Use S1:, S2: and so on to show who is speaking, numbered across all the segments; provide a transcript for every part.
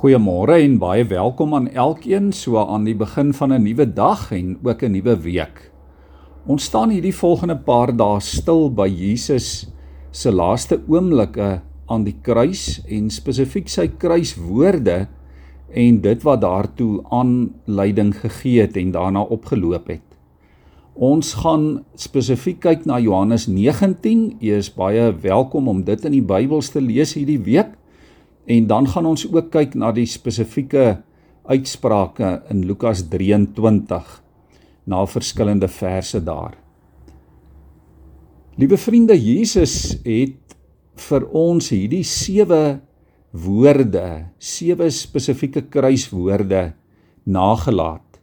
S1: Goeiemôre en baie welkom aan elkeen so aan die begin van 'n nuwe dag en ook 'n nuwe week. Ons staan hierdie volgende paar dae stil by Jesus se laaste oomblikke aan die kruis en spesifiek sy kruiswoorde en dit wat daartoe aanleiding gegee het en daarna opgeloop het. Ons gaan spesifiek kyk na Johannes 19. Jy is baie welkom om dit in die Bybels te lees hierdie week. En dan gaan ons ook kyk na die spesifieke uitsprake in Lukas 23 na verskillende verse daar. Liewe vriende, Jesus het vir ons hierdie sewe woorde, sewe spesifieke kruiswoorde nagelaat.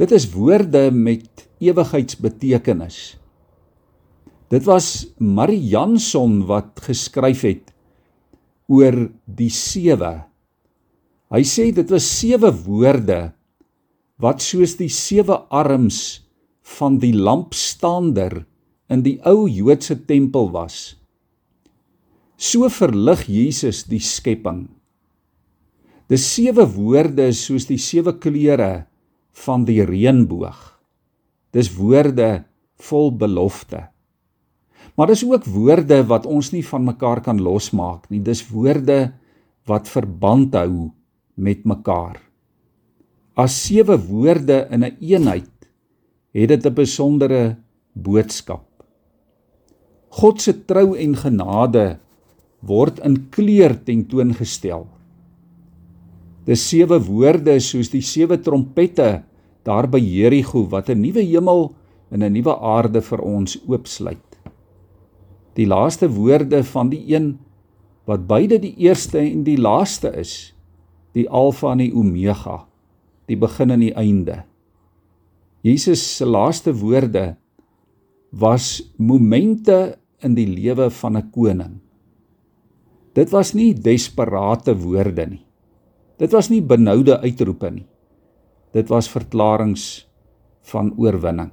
S1: Dit is woorde met ewigheidsbetekenis. Dit was Marianson wat geskryf het oor die sewe. Hy sê dit was sewe woorde wat soos die sewe arms van die lampstander in die ou Joodse tempel was. So verlig Jesus die skepping. Dis sewe woorde soos die sewe kleure van die reënboog. Dis woorde vol belofte. Maar dis ook woorde wat ons nie van mekaar kan losmaak nie. Dis woorde wat verband hou met mekaar. As sewe woorde in 'n een eenheid het dit 'n besondere boodskap. God se trou en genade word in kleur tentoongestel. Dis sewe woorde soos die sewe trompette daar by Jerigo wat 'n nuwe hemel en 'n nuwe aarde vir ons oopsluit die laaste woorde van die een wat beide die eerste en die laaste is, die alfa en die omega, die begin en die einde. Jesus se laaste woorde was momente in die lewe van 'n koning. Dit was nie desperate woorde nie. Dit was nie benoude uitroepe nie. Dit was verklaringe van oorwinning.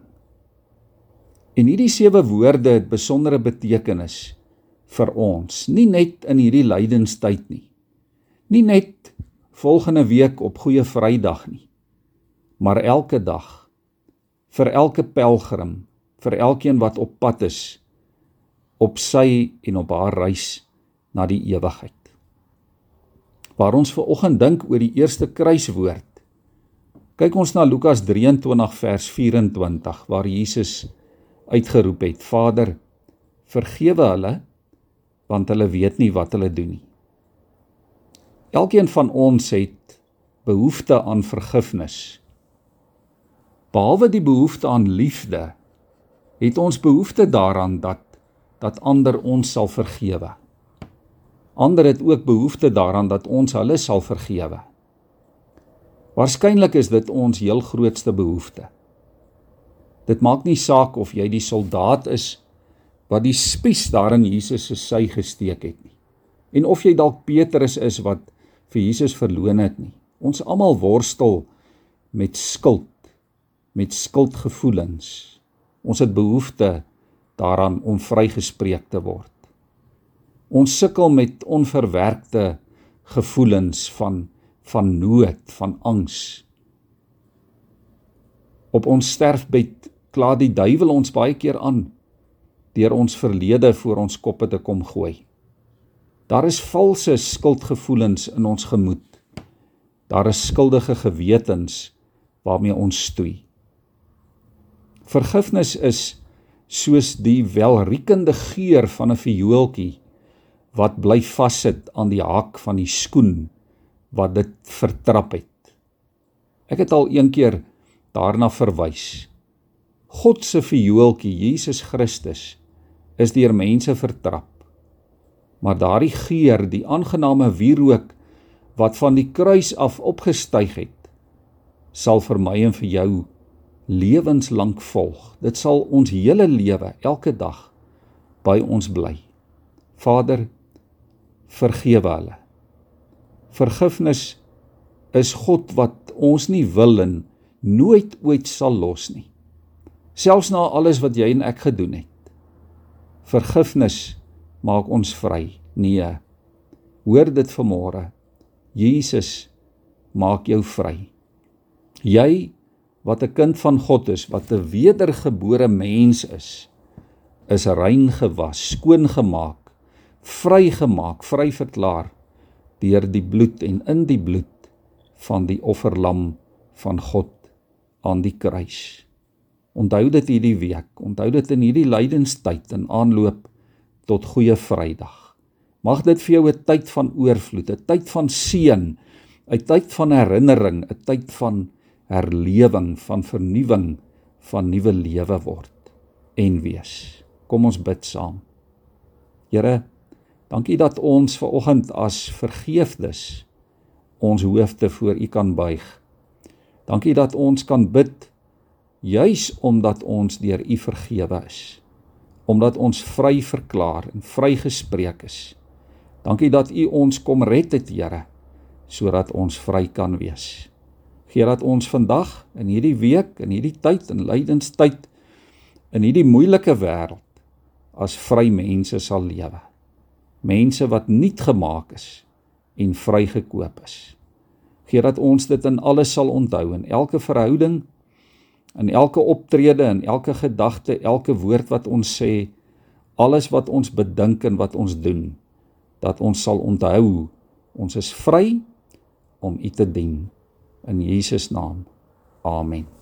S1: En hierdie sewe woorde het besondere betekenis vir ons, nie net in hierdie lydenstyd nie. Nie net volgende week op Goeie Vrydag nie, maar elke dag vir elke pelgrim, vir elkeen wat op pad is op sy en op haar reis na die ewigheid. Waar ons ver oggend dink oor die eerste kruiswoord. Kyk ons na Lukas 23 vers 24 waar Jesus uitgeroep het: Vader, vergewe hulle want hulle weet nie wat hulle doen nie. Elkeen van ons het behoefte aan vergifnis. Behalwe die behoefte aan liefde, het ons behoefte daaraan dat dat ander ons sal vergewe. Ander het ook behoefte daaraan dat ons hulle sal vergewe. Waarskynlik is dit ons heel grootste behoefte. Dit maak nie saak of jy die soldaat is wat die spies daar in Jesus se sy gesteek het nie. En of jy dalk Petrus is wat vir Jesus verloon het nie. Ons almal worstel met skuld, met skuldgevoelens. Ons het behoefte daaraan om vrygespreek te word. Ons sukkel met onverwerkte gevoelens van van nood, van angs. Op ons sterfbed kla die duiwel ons baie keer aan deur ons verlede voor ons koppe te kom gooi. Daar is valse skuldgevoelens in ons gemoed. Daar is skuldige gewetens waarmee ons stoei. Vergifnis is soos die welriekende geur van 'n viooltjie wat bly vassit aan die haak van die skoen wat dit vertrap het. Ek het al een keer daarna verwys. God se viooltjie Jesus Christus is deur mense vertrap. Maar daardie geur, die aangename wierook wat van die kruis af opgestyg het, sal vir my en vir jou lewenslank volg. Dit sal ons hele lewe elke dag by ons bly. Vader, vergewe hulle. Vergifnis is God wat ons nie wil en nooit ooit sal los nie selfs na alles wat jy en ek gedoen het. Vergifnis maak ons vry. Nee. Hoor dit vanmôre. Jesus maak jou vry. Jy wat 'n kind van God is, wat 'n wedergebore mens is, is rein gewas, skoon gemaak, vrygemaak, vry verklaar deur die bloed en in die bloed van die offerlam van God aan die kruis. Onthou dit hierdie week, onthou dit in hierdie lydenstyd in aanloop tot goeie Vrydag. Mag dit vir jou 'n tyd van oorvloed, 'n tyd van seën, 'n tyd van herinnering, 'n tyd van herlewing, van vernuwing, van nuwe lewe word en wees. Kom ons bid saam. Here, dankie dat ons ver oggend as vergeefdes ons hoofde voor U kan buig. Dankie dat ons kan bid juis omdat ons deur U vergewe is. Omdat ons vry verklaar en vrygespreek is. Dankie dat U ons kom red het, Here, sodat ons vry kan wees. Gee dat ons vandag in hierdie week, in hierdie tyd en lydenstyd in hierdie moeilike wêreld as vry mense sal lewe. Mense wat nuut gemaak is en vrygekoop is. Gee dat ons dit in alles sal onthou in elke verhouding, in elke optrede, in elke gedagte, elke woord wat ons sê, alles wat ons bedink en wat ons doen dat ons sal onthou ons is vry om U te dien in Jesus naam. Amen.